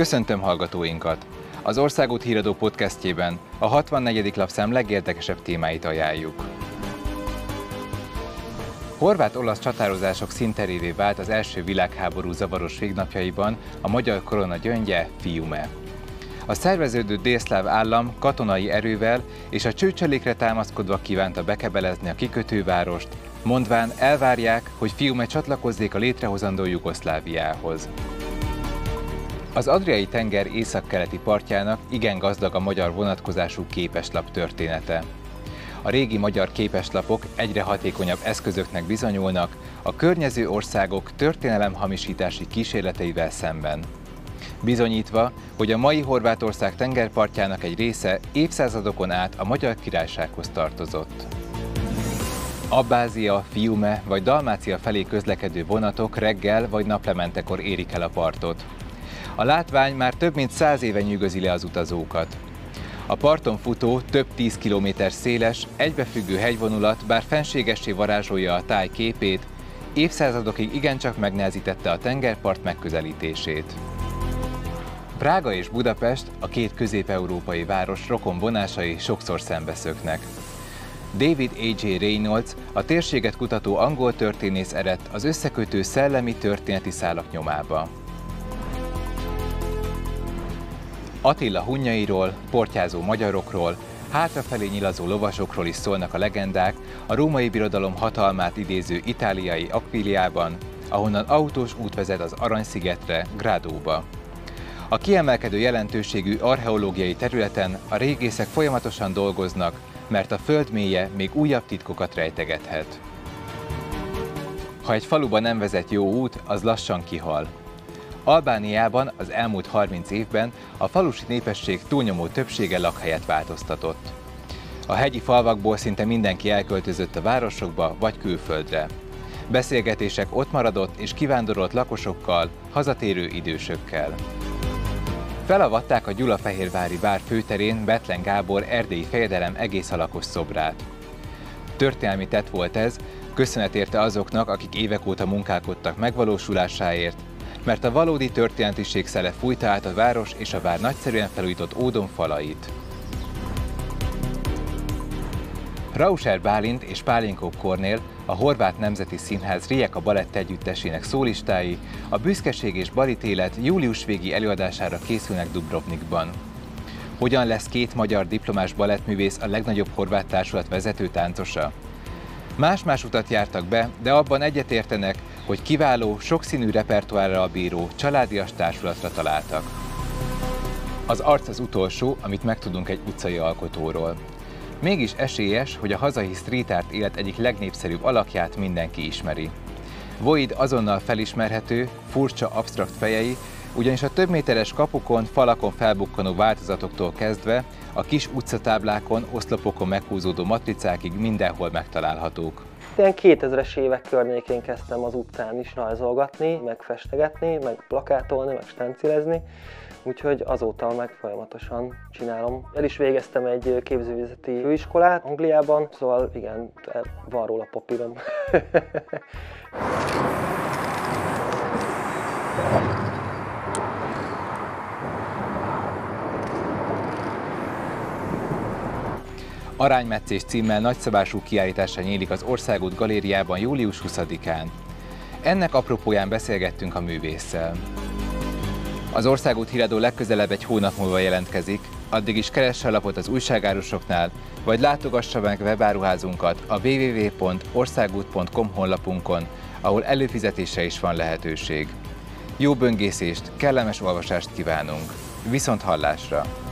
Köszöntöm hallgatóinkat! Az Országút Híradó podcastjében a 64. lapszám legérdekesebb témáit ajánljuk. Horvát-olasz csatározások szinterévé vált az első világháború zavaros végnapjaiban a magyar korona gyöngye, Fiume. A szerveződő délszláv állam katonai erővel és a csőcselékre támaszkodva kívánta bekebelezni a kikötővárost, mondván elvárják, hogy Fiume csatlakozzék a létrehozandó Jugoszláviához. Az Adriai tenger északkeleti partjának igen gazdag a magyar vonatkozású képeslap története. A régi magyar képeslapok egyre hatékonyabb eszközöknek bizonyulnak a környező országok történelemhamisítási kísérleteivel szemben. Bizonyítva, hogy a mai Horvátország tengerpartjának egy része évszázadokon át a Magyar Királysághoz tartozott. Abbázia, Fiume vagy Dalmácia felé közlekedő vonatok reggel vagy naplementekor érik el a partot. A látvány már több mint száz éve nyűgözi le az utazókat. A parton futó, több tíz kilométer széles, egybefüggő hegyvonulat bár fenségessé varázsolja a táj képét, évszázadokig igencsak megnehezítette a tengerpart megközelítését. Prága és Budapest, a két közép-európai város rokon vonásai sokszor szembeszöknek. David A.J. Reynolds, a térséget kutató angol történész eredt az összekötő szellemi történeti szálak nyomába. Attila hunnyairól, portyázó magyarokról, hátrafelé nyilazó lovasokról is szólnak a legendák a római birodalom hatalmát idéző itáliai Aquiliában, ahonnan autós út vezet az Aranyszigetre, Grádóba. A kiemelkedő jelentőségű archeológiai területen a régészek folyamatosan dolgoznak, mert a föld mélye még újabb titkokat rejtegethet. Ha egy faluba nem vezet jó út, az lassan kihal. Albániában az elmúlt 30 évben a falusi népesség túlnyomó többsége lakhelyet változtatott. A hegyi falvakból szinte mindenki elköltözött a városokba vagy külföldre. Beszélgetések ott maradott és kivándorolt lakosokkal, hazatérő idősökkel. Felavatták a Gyulafehérvári vár főterén Betlen Gábor erdélyi fejedelem egész alakos szobrát. Történelmi tett volt ez, köszönet érte azoknak, akik évek óta munkálkodtak megvalósulásáért, mert a valódi történetiség szele fújta át a város és a vár nagyszerűen felújított ódon falait. Rauser Bálint és Pálinkó Kornél, a Horvát Nemzeti Színház Rijeka Balett együttesének szólistái a Büszkeség és Balítélet július végi előadására készülnek Dubrovnikban. Hogyan lesz két magyar diplomás balettművész a legnagyobb horvát társulat vezető táncosa? Más-más utat jártak be, de abban egyetértenek, hogy kiváló, sokszínű repertoárral bíró, családias társulatra találtak. Az arc az utolsó, amit megtudunk egy utcai alkotóról. Mégis esélyes, hogy a hazai street art élet egyik legnépszerűbb alakját mindenki ismeri. Void azonnal felismerhető, furcsa, absztrakt fejei, ugyanis a több méteres kapukon, falakon felbukkanó változatoktól kezdve a kis utcatáblákon, oszlopokon meghúzódó matricákig mindenhol megtalálhatók. Ilyen 2000-es évek környékén kezdtem az utcán is rajzolgatni, meg festegetni, meg plakátolni, meg stencilezni, úgyhogy azóta meg folyamatosan csinálom. El is végeztem egy képzővizeti főiskolát Angliában, szóval igen, van róla papírom. Aránymetszés címmel nagyszabású kiállítása nyílik az Országút Galériában július 20-án. Ennek apropóján beszélgettünk a művésszel. Az Országút híradó legközelebb egy hónap múlva jelentkezik, addig is keresse a lapot az újságárusoknál, vagy látogassa meg webáruházunkat a www.országút.com honlapunkon, ahol előfizetése is van lehetőség. Jó böngészést, kellemes olvasást kívánunk! Viszont hallásra!